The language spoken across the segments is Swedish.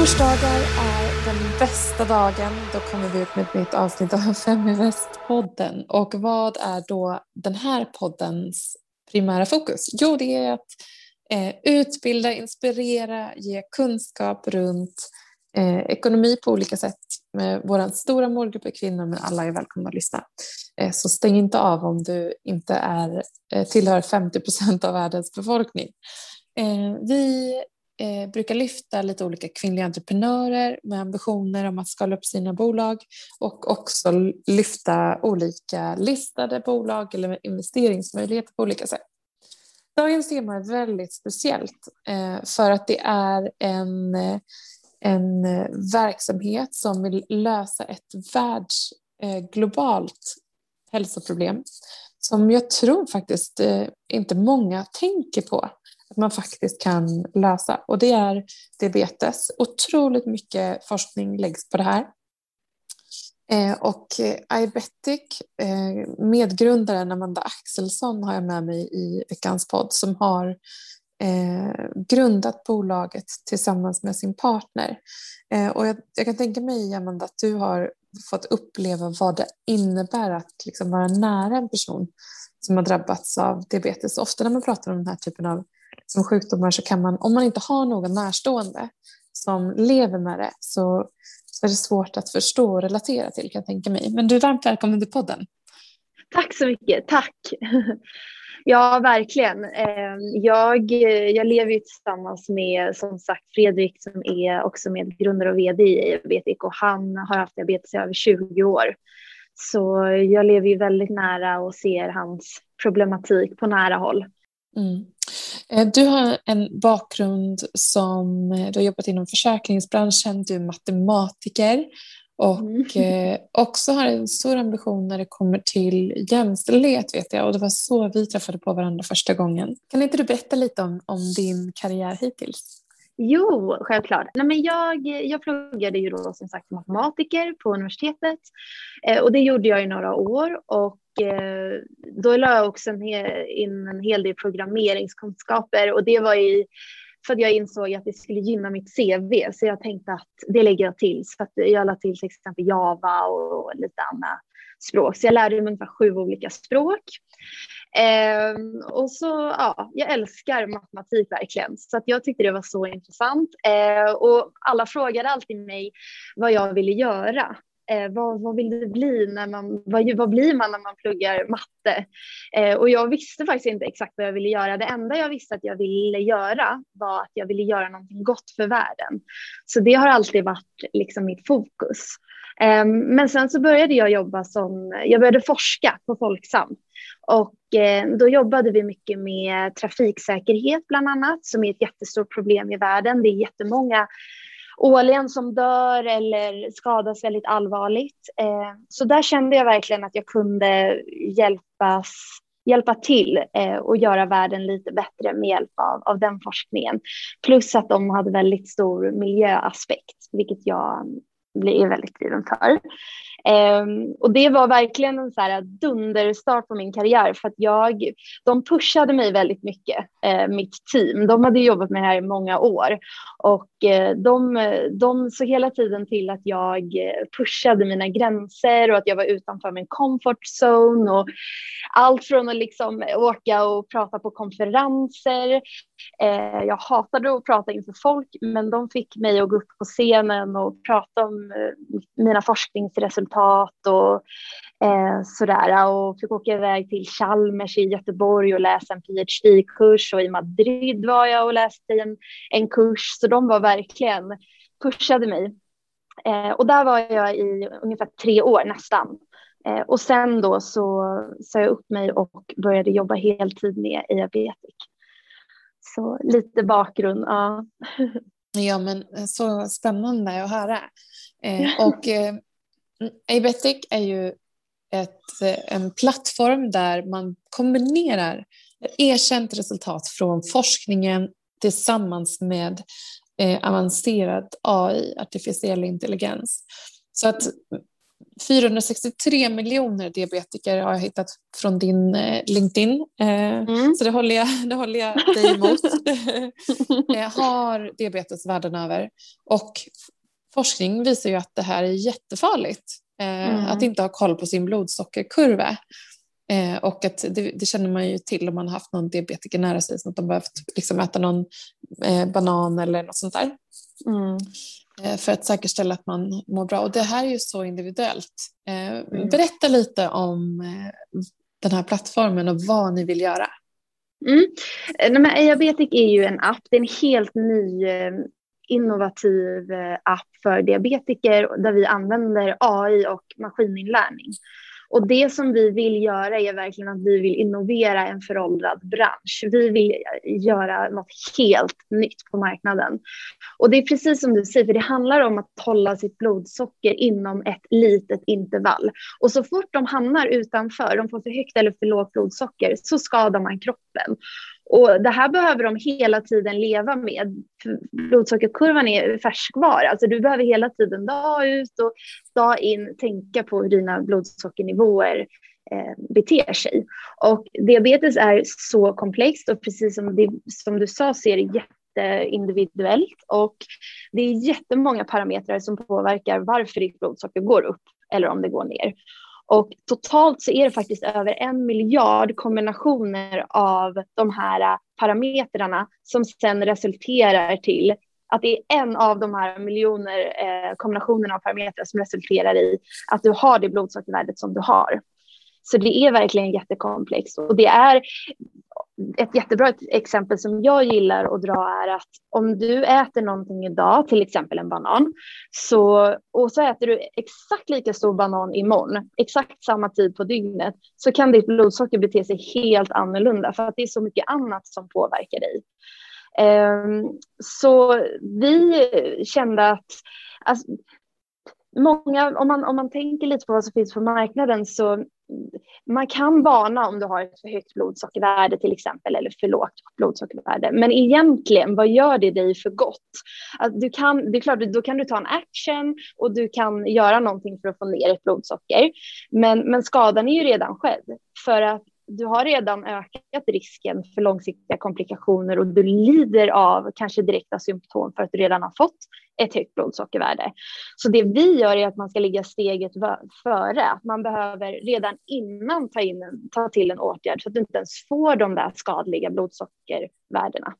Torsdagar är den bästa dagen. Då kommer vi ut med ett nytt avsnitt av Fem i Väst-podden. Och vad är då den här poddens primära fokus? Jo, det är att eh, utbilda, inspirera, ge kunskap runt eh, ekonomi på olika sätt. Med vår stora målgrupp är kvinnor, men alla är välkomna att lyssna. Eh, så stäng inte av om du inte är, eh, tillhör 50 procent av världens befolkning. Eh, vi eh, brukar lyfta lite olika kvinnliga entreprenörer med ambitioner om att skala upp sina bolag och också lyfta olika listade bolag eller investeringsmöjligheter på olika sätt. Dagens tema är väldigt speciellt eh, för att det är en, en verksamhet som vill lösa ett världsglobalt eh, hälsoproblem som jag tror faktiskt eh, inte många tänker på att man faktiskt kan lösa. Och det är diabetes. Otroligt mycket forskning läggs på det här. Eh, och eh, iBetic, eh, medgrundaren Amanda Axelsson har jag med mig i veckans podd som har grundat bolaget tillsammans med sin partner. Och jag, jag, kan tänka mig, Amanda, att du har fått uppleva vad det innebär att liksom vara nära en person som har drabbats av diabetes. Ofta när man pratar om den här typen av som sjukdomar så kan man, om man inte har någon närstående som lever med det så, så är det svårt att förstå och relatera till kan jag tänka mig. Men du är varmt välkommen till podden. Tack så mycket, tack. Ja, verkligen. Ehm, jag, jag lever ju tillsammans med som sagt Fredrik som är också medgrundare och vd i Diabetic och han har haft diabetes i över 20 år. Så jag lever ju väldigt nära och ser hans problematik på nära håll. Mm. Eh, du har en bakgrund som, eh, du har jobbat inom försäkringsbranschen, du är matematiker och mm. Eh, också har en stor ambition när det kommer till jämställdhet vet jag och det var så vi träffade på varandra första gången. Kan inte du berätta lite om, om din karriär hittills? Jo, självklart. Nej, men jag, jag pluggade ju då som sagt matematiker på universitetet eh, och det gjorde jag i några år och Eh, då la jag också en hel, in en hel del programmeringskunskaper och det var i för att jag insåg att det skulle gynna mitt CV så jag tänkte att det lägger jag till så att jag la till till exempel Java och lite andra språk så jag lärde mig ungefär sju olika språk. Eh, och så, ja, jag älskar matematik verkligen, så att jag tyckte det var så intressant. Eh, och alla frågade alltid mig vad jag ville göra. Eh, vad, vad vill du bli när man, vad, vad blir man när man pluggar matte? Eh, och jag visste faktiskt inte exakt vad jag ville göra. Det enda jag visste att jag ville göra var att jag ville göra någonting gott för världen. Så det har alltid varit liksom mitt fokus. Eh, men sen så började jag jobba som, jag började forska på Folksam och eh, då jobbade vi mycket med trafiksäkerhet bland annat, som är ett jättestort problem i världen. Det är jättemånga ålen som dör eller skadas väldigt allvarligt. Eh, så där kände jag verkligen att jag kunde hjälpas, hjälpa till eh, och göra världen lite bättre med hjälp av, av den forskningen. Plus att de hade väldigt stor miljöaspekt, vilket jag blir väldigt driven för. Um, och det var verkligen en så här dunderstart på min karriär för att jag, de pushade mig väldigt mycket, uh, mitt team. De hade jobbat med det här i många år och uh, de, de såg hela tiden till att jag eh, pushade mina gränser och att jag var utanför min comfort zone och allt från att liksom åka och prata på konferenser. Uh, jag hatade att prata inför folk men de fick mig att gå upp på scenen och prata om mina forskningsresultat attentat och eh, sådär. Och fick åka iväg till Chalmers i Göteborg och läsa en PhD-kurs och i Madrid var jag och läste en, en kurs. Så de var verkligen, pushade mig. Eh, och där var jag i ungefär tre år nästan. Eh, och sen då så sa jag upp mig och började jobba heltid med Diabetic. Så lite bakgrund, ja. Ja, men så spännande att höra. Eh, och eh, Abetic är ju ett, eh, en plattform där man kombinerar erkänt resultat från forskningen tillsammans med eh, avancerad AI, artificiell intelligens. Så att 463 miljoner diabetiker har jag hittat från din eh, LinkedIn. Eh, mm. Så det håller jag, det håller jag dig emot. har diabetes världen över. Och forskning visar ju att det här är jättefarligt. Eh, mm. Att inte ha koll på sin blodsockerkurva. Eh, och att det, det, känner man ju till om man har haft någon diabetiker nära sig, så att de behövt liksom äta någon eh, banan eller något sånt där. Mm. Eh, för att säkerställa att man mår bra. Och det här är ju så individuellt. Eh, mm. Berätta lite om eh, den här plattformen och vad ni vill göra. Mm. Nej, Ayabetic är ju en app, det är en helt ny innovativ eh, app för diabetiker där vi använder AI och maskininlärning. Och det som vi vill göra är verkligen att vi vill innovera en föråldrad bransch. Vi vill göra något helt nytt på marknaden. Och det är precis som du säger, för det handlar om att hålla sitt blodsocker inom ett litet intervall. Och så fort de hamnar utanför, de får för högt eller för lågt blodsocker, så skadar man kroppen. Och det här behöver de hela tiden leva med. Blodsockerkurvan är färskvara, alltså du behöver hela tiden dag ut och dag in tänka på hur dina blodsockernivåer eh, beter sig. Och diabetes är så komplext och precis som, det, som du sa så är det jätteindividuellt och det är jättemånga parametrar som påverkar varför ditt blodsocker går upp eller om det går ner. Och totalt så är det faktiskt över en miljard kombinationer av de här äh, parametrarna som sen resulterar till att det är en av de här miljoner eh, kombinationerna av parametrar som resulterar i att du har det blodsockervärdet som du har. Så det är verkligen jättekomplext och det är ett jättebra exempel som jag gillar att dra är att om du äter någonting idag, till exempel en banan, så, och så äter du exakt lika stor banan imorgon, exakt samma tid på dygnet, så kan ditt blodsocker bete sig helt annorlunda för att det är så mycket annat som påverkar dig. Um, så vi kände att alltså, många, om man, om man tänker lite på vad som finns på marknaden så man kan varna om du har ett för högt blodsockervärde till exempel eller för lågt blodsockervärde. Men egentligen, vad gör det dig för gott? Att du kan, det är klart, då kan du ta en action och du kan göra någonting för att få ner ett blodsocker. Men, men skadan är ju redan skedd för att du har redan ökat risken för långsiktiga komplikationer och du lider av kanske direkta symptom för att du redan har fått ett högt blodsockervärde. Så det vi gör är att man ska ligga steget före. Att man behöver redan innan ta, in en, ta till en åtgärd så att du inte ens får de där skadliga blodsockervärdena.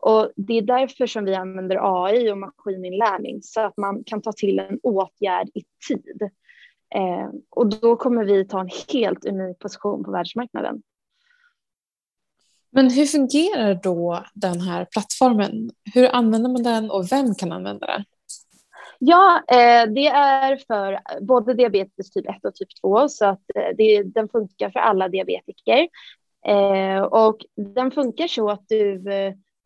Och det är därför som vi använder AI och maskininlärning så att man kan ta till en åtgärd i tid. Eh, och då kommer vi ta en helt unik position på världsmarknaden. Men hur fungerar då den här plattformen? Hur använder man den och vem kan använda den? Ja, eh, det är för både diabetes typ 1 och typ 2 så att eh, det, den funkar för alla diabetiker. Eh, och den funkar så att du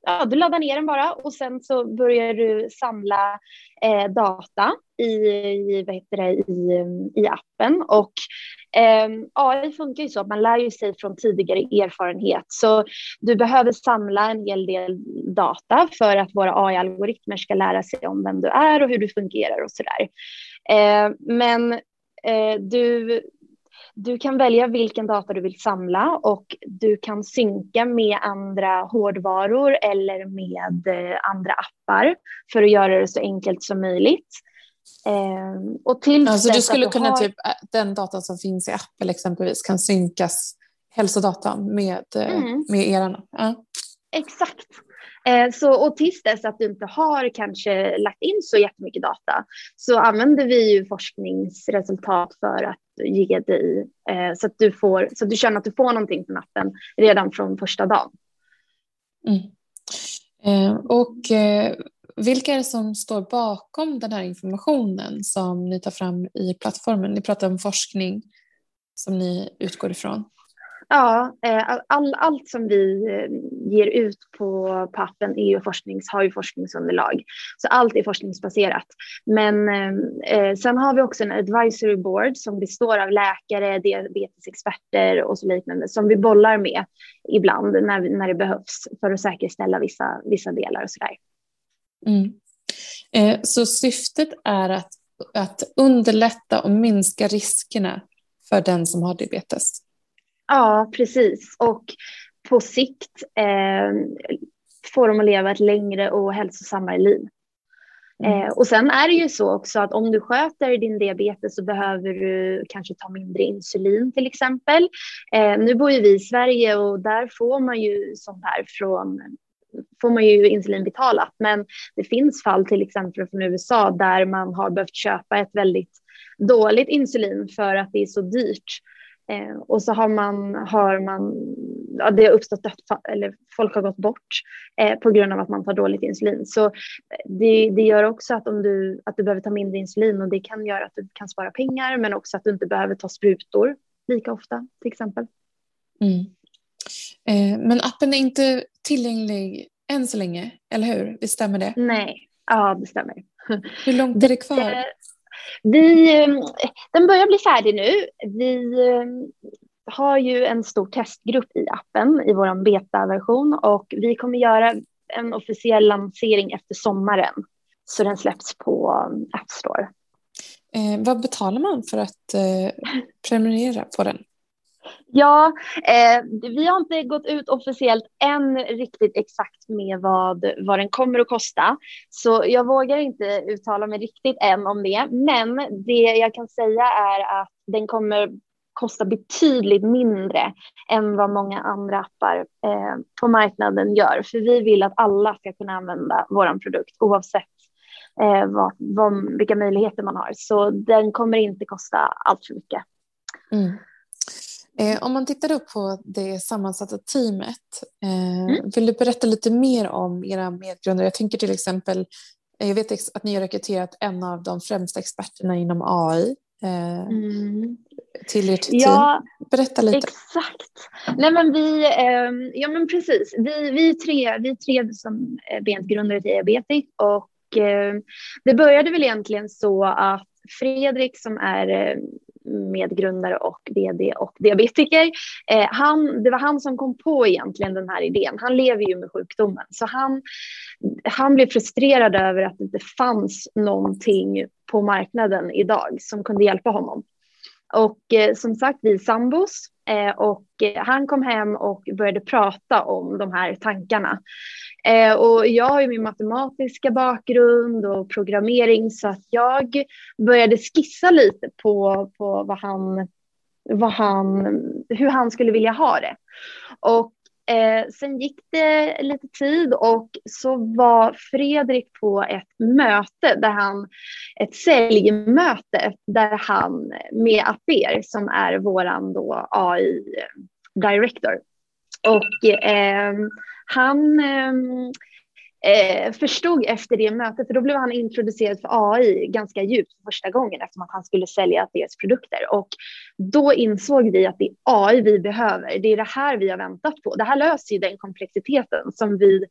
ja, du laddar ner den bara och sen så börjar du samla eh, data i, i, vad heter det, i, i appen. Och eh, AI funkar ju så att man lär ju sig från tidigare erfarenhet. Så du behöver samla en hel del data för att våra AI-algoritmer ska lära sig om vem du är och hur du fungerar och sådär. Eh, men eh, du du kan välja vilken data du vill samla och du kan synka med andra hårdvaror eller med eh, andra appar för att göra det så enkelt som möjligt. Eh, och till alltså du skulle kunna, har... typ, eh, den data som finns i appen exempelvis kan synkas hälsodata med, mm. med eran? Ja. Exakt. Eh, så, och tills dess att du inte har kanske lagt in så jättemycket data så använder vi ju forskningsresultat för att ge dig eh, så, att du får, så att du känner att du får någonting från appen redan från första dagen. Mm. Eh, och eh, vilka är det som står bakom den här informationen som ni tar fram i plattformen? Ni pratar om forskning som ni utgår ifrån. Ja, eh, all, allt som vi eh, ger ut på, på appen är ju forsknings, har ju forskningsunderlag. Så allt är forskningsbaserat. Men eh, eh, sen har vi också en advisory board som består av läkare, diabetesexperter och så liknande som vi bollar med ibland när, när det behövs för att säkerställa vissa, vissa delar och sådär. Mm. Eh, så syftet är att att underlätta och minska riskerna för den som har diabetes. Ja, precis. Och på sikt eh, få dem att leva ett längre och hälsosammare liv. Mm. Eh, och sen är det ju så också att om du sköter din diabetes så behöver du kanske ta mindre insulin till exempel. Eh, nu bor ju vi i Sverige och där får man ju sånt här från får man ju insulin betalat. Men det finns fall till exempel från USA där man har behövt köpa ett väldigt dåligt insulin för att det är så dyrt. Eh, och så har man, har man ja, det har uppstått dödsfall, eller folk har gått bort eh, på grund av att man tar dåligt insulin. Så eh, det, det gör också att, om du, att du behöver ta mindre insulin och det kan göra att du kan spara pengar men också att du inte behöver ta sprutor lika ofta till exempel. Mm. Eh, men appen är inte tillgänglig än så länge, eller hur? Det stämmer det? Nej, ja det stämmer. Hur långt är det kvar? Vi, ehm, den börjar bli färdig nu. Vi ehm, har ju en stor testgrupp i appen i vår betaversion och vi kommer göra en officiell lansering efter sommaren. Så den släpps på ehm, App Store. Eh, vad betalar man för att eh, prenumerera på den? Ja, eh, vi har inte gått ut officiellt än riktigt exakt med vad, vad den kommer att kosta. Så jag vågar inte uttala mig riktigt än om det. Men det jag kan säga är att den kommer kosta betydligt mindre än vad många andra appar eh, på marknaden gör. För vi vill att alla ska kunna använda vår produkt oavsett eh, vad, vad, vilka möjligheter man har. Så den kommer inte kosta allt för mycket. Mm. Eh, om man tittar upp på det sammansatta teamet, eh, mm. vill du berätta lite mer om era medgrundare? Jag tänker till exempel, eh, jag vet att ni har rekryterat en av de främsta experterna inom AI eh, mm. till ert team. Ja, Berätta lite. Exakt. Nej, men vi, eh, ja, men precis. Vi, vi, tre, vi tre som medgrundare till Diabetic och eh, det började väl egentligen så att Fredrik som är medgrundare och VD och diabetiker. Eh, han, det var han som kom på egentligen den här idén. Han lever ju med sjukdomen så han, han blev frustrerad över att det inte fanns någonting på marknaden idag som kunde hjälpa honom. Och eh, som sagt, vi är sambos Eh, och eh, han kom hem och började prata om de här tankarna. Eh, och jag har ju min matematiska bakgrund och programmering så att jag började skissa lite på, på vad han, vad han, hur han skulle vilja ha det. Och Eh, sen gick det lite tid och så var Fredrik på ett möte där han, ett säljmöte där han med Aper som är våran då AI director. Och eh, han eh, eh, förstod efter det mötet, för då blev han introducerad för AI ganska djupt första gången eftersom att han skulle sälja deras produkter. Och då insåg vi att det är AI vi behöver. Det är det här vi har väntat på. Det här löser ju den komplexiteten som vi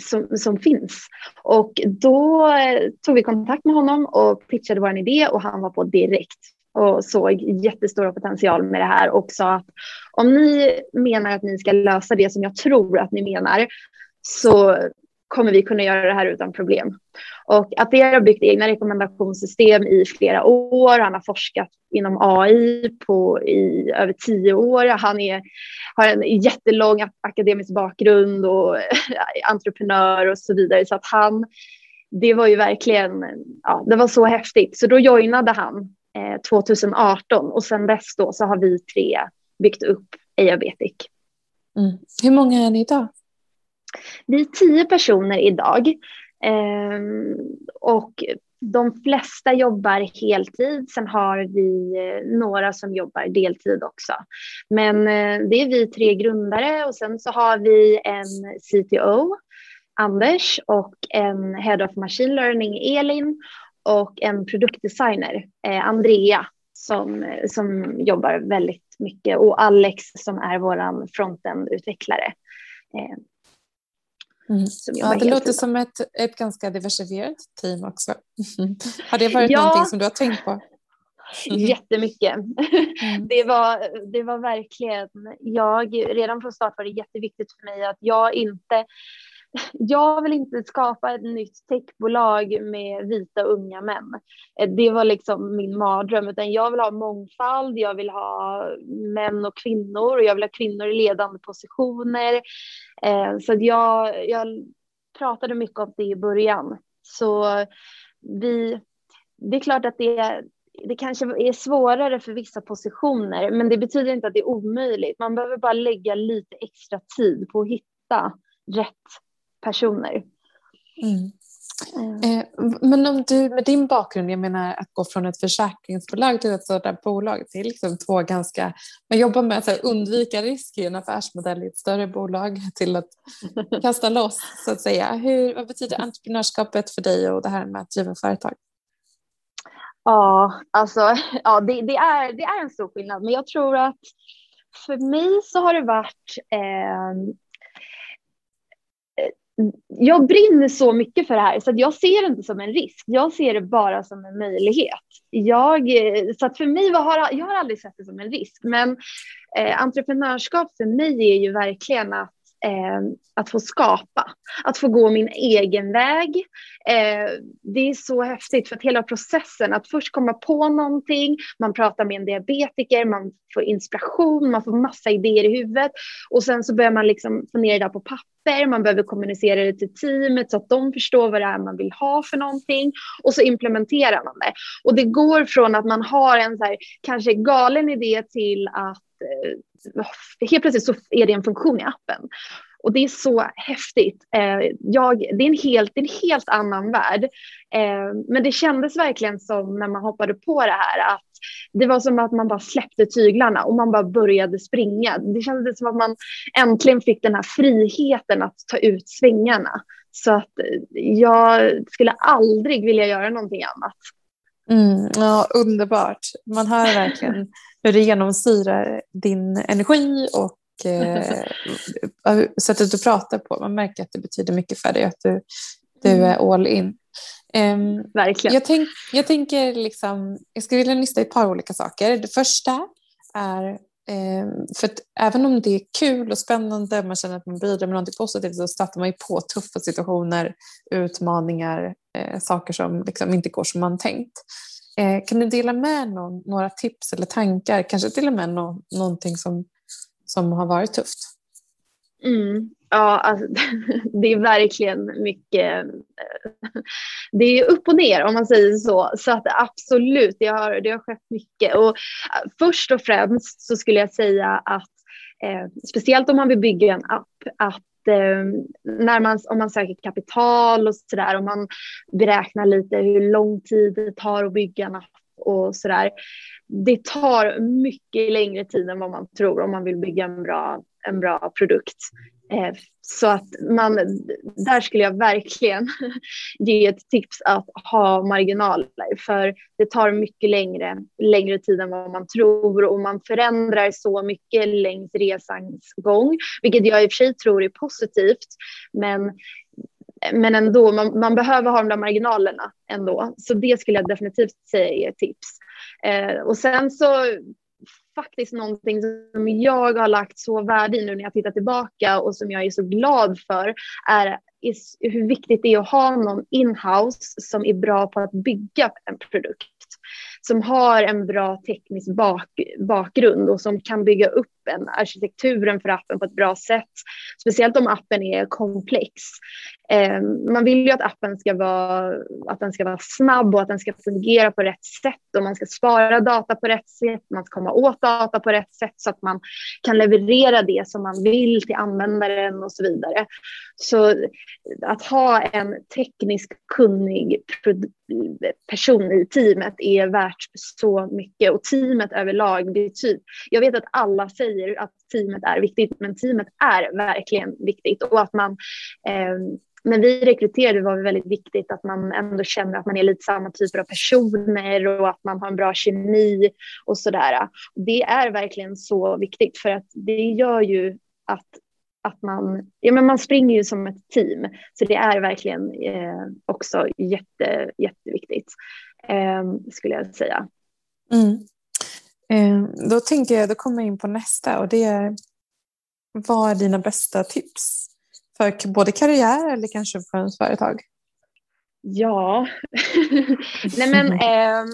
som, som finns. Och då eh, tog vi kontakt med honom och pitchade vår idé och han var på direkt och såg jättestora potential med det här och sa att om ni menar att ni ska lösa det som jag tror att ni menar så kommer vi kunna göra det här utan problem. Och att det har byggt egna rekommendationssystem i flera år. Han har forskat inom AI på, i över tio år. Han är, har en jättelång akademisk bakgrund och entreprenör och så vidare. Så att han, det var ju verkligen, ja, det var så häftigt. Så då joinade han eh, 2018 och sedan dess då så har vi tre byggt upp Ayabetic. Mm. Hur många är ni idag? Vi är tio personer idag eh, och de flesta jobbar heltid. Sen har vi eh, några som jobbar deltid också. Men eh, det är vi tre grundare och sen så har vi en CTO, Anders, och en Head of Machine Learning, Elin, och en produktdesigner, eh, Andrea, som, eh, som jobbar väldigt mycket och Alex som är vår frontend-utvecklare. Eh, Mm. Ja, det låter som ett, ett ganska diversifierat team också. Har det varit ja. någonting som du har tänkt på? Mm. Jättemycket. Mm. Det, var, det var verkligen, jag, redan från start var det jätteviktigt för mig att jag inte jag vill inte skapa ett nytt techbolag med vita unga män. Eh, det var liksom min mardröm, utan jag vill ha mångfald, jag vill ha män och kvinnor och jag vill ha kvinnor i ledande positioner. Eh, så jag, jag pratade mycket om det i början. Så vi, det är klart att det, det kanske är svårare för vissa positioner, men det betyder inte att det är omöjligt. Man behöver bara lägga lite extra tid på att hitta rätt personer. Mm. Eh, men om du med din bakgrund, jag menar att gå från ett försäkringsbolag till ett sådant bolag till liksom två ganska, man jobbar med att undvika risk i en affärsmodell i ett större bolag till att kasta loss så att säga. Hur, vad betyder entreprenörskapet för dig och det här med att driva företag? Ja, alltså ja, det, det, är, det är en stor skillnad, men jag tror att för mig så har det varit eh, jag brinner så mycket för det här så att jag ser det inte som en risk. Jag ser det bara som en möjlighet. Jag, eh, så att för mig har jag har aldrig sett det som en risk, men eh, entreprenörskap för mig är ju verkligen att eh, att få skapa, att få gå min egen väg. Eh, det är så häftigt för att hela processen, att först komma på någonting, man pratar med en diabetiker, man får inspiration, man får massa idéer i huvudet och sen så börjar man liksom få ner det där på papper, man behöver kommunicera det till teamet så att de förstår vad det är man vill ha för någonting och så implementerar man det. Och det går från att man har en så här, kanske galen idé till att Eh, helt plötsligt så är det en funktion i appen. Och det är så häftigt. Eh, jag, det, är en helt, det är en helt annan värld. Eh, men det kändes verkligen som när man hoppade på det här att det var som att man bara släppte tyglarna och man bara började springa. Det kändes som att man äntligen fick den här friheten att ta ut svängarna. Så att jag skulle aldrig vilja göra någonting annat. Mm, ja, underbart. Man hör verkligen hur det genomsyrar din energi och eh, sättet du pratar på. Man märker att det betyder mycket för dig, att du, du mm. är all in. Um, Verkligen. Jag, tänk, jag tänker liksom, jag skulle vilja lista ett par olika saker. Det första är, Eh, för att även om det är kul och spännande, man känner att man bidrar med något positivt så stöter man ju på tuffa situationer, utmaningar, eh, saker som liksom inte går som man tänkt. Eh, kan du dela med någon, några tips eller tankar, kanske till och med no, någonting som som har varit tufft? Mm. Ja, alltså, det är verkligen mycket. Eh, det är upp och ner om man säger så. Så att absolut, det har, det har skett mycket. Och eh, först och främst så skulle jag säga att eh, speciellt om man vill bygga en app, att eh, när man, om man söker kapital och så där, om man beräknar lite hur lång tid det tar att bygga en app och så där det tar mycket längre tid än vad man tror om man vill bygga en bra, en bra produkt. Eh, så att man, där skulle jag verkligen ge ett tips att ha marginaler för det tar mycket längre, längre tid än vad man tror och man förändrar så mycket längs resans gång, vilket jag i och för sig tror är positivt. Men men ändå, man, man, behöver ha de där marginalerna ändå. Så det skulle jag definitivt säga är ett tips. Eh, och sen så faktiskt någonting som jag har lagt så värde i nu när jag tittar tillbaka och som jag är så glad för är hur viktigt det är att ha någon inhouse som är bra på att bygga en produkt. Som har en bra teknisk bak, bakgrund och som kan bygga upp appen, arkitekturen för appen på ett bra sätt. Speciellt om appen är komplex. Ehm, man vill ju att appen ska vara, att den ska vara snabb och att den ska fungera på rätt sätt och man ska spara data på rätt sätt, man ska komma åt data på rätt sätt så att man kan leverera det som man vill till användaren och så vidare. Så att ha en tekniskt kunnig person i teamet är värt så mycket och teamet överlag betyder. Typ, jag vet att alla säger att teamet är viktigt, men teamet är verkligen viktigt och att man eh, när vi rekryterade var det väldigt viktigt att man ändå känner att man är lite samma typer av personer och att man har en bra kemi och sådär. Det är verkligen så viktigt för att det gör ju att att man, ja men man springer ju som ett team, så det är verkligen eh, också jätte, jätteviktigt, eh, skulle jag säga. Mm. Ehm, då tänker jag, då kommer jag in på nästa och det är, vad är dina bästa tips För både karriär eller kanske för ens företag? Ja, nej men eh,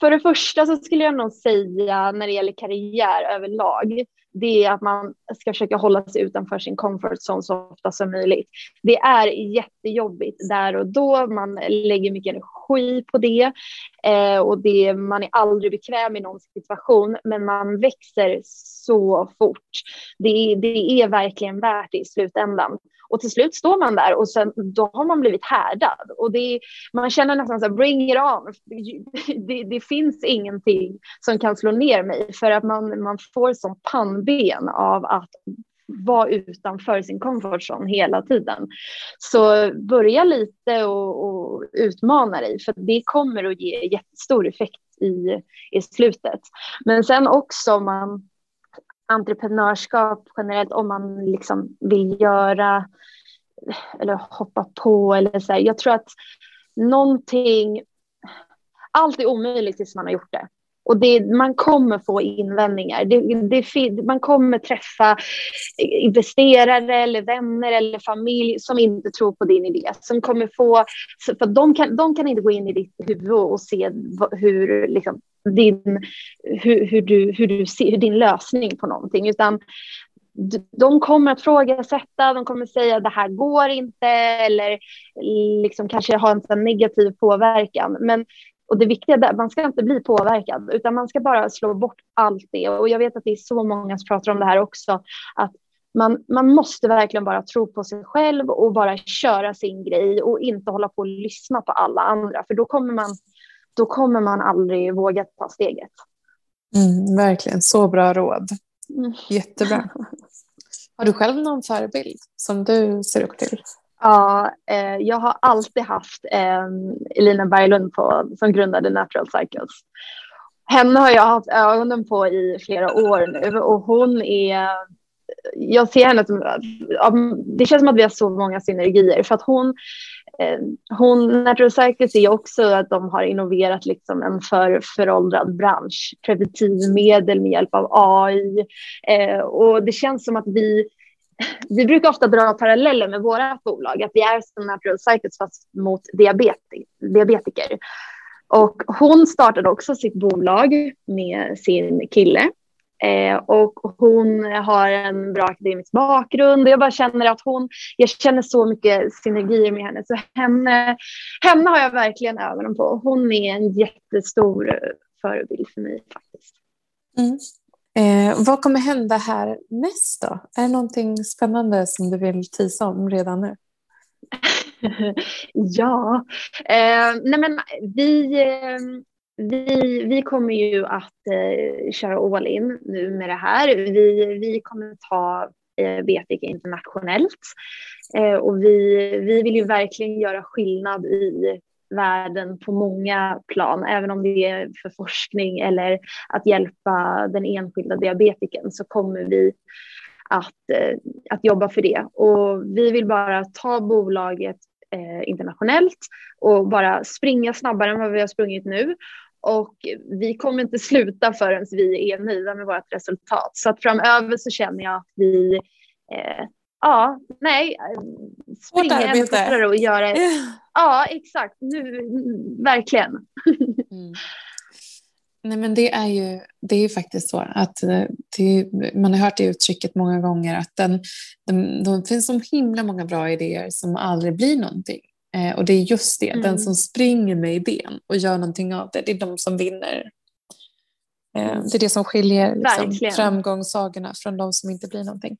för det första så skulle jag nog säga när det gäller karriär överlag, det är att man ska försöka hålla sig utanför sin comfort zone så ofta som möjligt. Det är jättejobbigt där och då, man lägger mycket energi på det eh, och det, man är aldrig bekväm i någon situation, men man växer så fort. Det, det är verkligen värt det i slutändan. Och till slut står man där och sen, då har man blivit härdad. Och det, man känner nästan så här, bring it on. Det, det, finns ingenting som kan slå ner mig för att man, man får som pannben av att vara utanför sin comfort zone hela tiden. Så börja lite och, och utmana dig för det kommer att ge jättestor effekt i, i slutet. Men sen också om man entreprenörskap generellt om man liksom vill göra eller hoppa på eller så här. Jag tror att någonting, allt är omöjligt tills man har gjort det. Och det, man kommer få invändningar. Det, det, man kommer träffa investerare eller vänner eller familj som inte tror på din idé. Som kommer få, för de kan, de kan inte gå in i ditt huvud och se hur, liksom, din, hur, hur, du, hur, du ser, hur din lösning på någonting. Utan de kommer att frågasätta, de kommer att säga att det här går inte eller liksom kanske ha en negativ påverkan. Men och det viktiga är att man ska inte bli påverkad, utan man ska bara slå bort allt det. Och jag vet att det är så många som pratar om det här också, att man, man måste verkligen bara tro på sig själv och bara köra sin grej och inte hålla på och lyssna på alla andra, för då kommer man, då kommer man aldrig våga ta steget. Mm, verkligen, så bra råd. Mm. Jättebra. Har du själv någon förebild som du ser upp till? Ja, eh, jag har alltid haft eh, Elina Berglund på, som grundade Natural Cycles. Henne har jag haft ögonen på i flera år nu och hon är jag ser henne som, det känns som att vi har så många synergier för att hon, ehm, hon Natural Cycles är också att de har innoverat liksom en för föråldrad bransch, preventivmedel med hjälp av AI eh, och det känns som att vi vi brukar ofta dra paralleller med våra bolag, att vi är som Natural Cycles fast mot diabetik, diabetiker. Och hon startade också sitt bolag med sin kille. Eh, och hon har en bra akademisk bakgrund jag bara känner att hon, jag känner så mycket synergier med henne. Så henne, henne har jag verkligen ögonen på. Hon är en jättestor förebild för mig faktiskt. Mm. Eh, vad kommer hända här näst då? Är det någonting spännande som du vill tisa om redan nu? ja, eh, nej men vi, eh, vi, vi kommer ju att eh, köra all in nu med det här. Vi, vi kommer ta eh, BTK internationellt eh, och vi, vi vill ju verkligen göra skillnad i världen på många plan, även om det är för forskning eller att hjälpa den enskilda diabetikern så kommer vi att, eh, att jobba för det. Och vi vill bara ta bolaget eh, internationellt och bara springa snabbare än vad vi har sprungit nu. Och vi kommer inte sluta förrän vi är nöjda med vårt resultat. Så att framöver så känner jag att vi eh, Ja, nej, springa ännu fortare och göra... Ja, exakt. Nu, verkligen. Mm. Nej, men det är ju det är faktiskt så att eh, det, man har hört det uttrycket många gånger att den, den, det finns så himla många bra idéer som aldrig blir någonting. Eh, och det är just det, mm. den som springer med idén och gör någonting av det, det är de som vinner. Eh, det är det som skiljer liksom, framgångssagorna från de som inte blir någonting.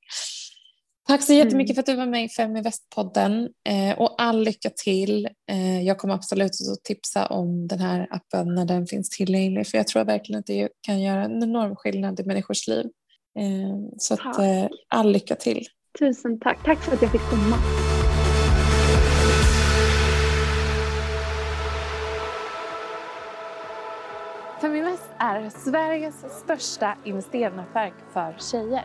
Tack så jättemycket mm. för att du var med i Fem i Väst-podden eh, och all lycka till. Eh, jag kommer absolut att tipsa om den här appen när den finns tillgänglig för jag tror verkligen att det kan göra en enorm skillnad i människors liv. Eh, så att, eh, all lycka till. Tusen tack. Tack för att jag fick komma. Feminvest är Sveriges största investeringsnätverk för tjejer.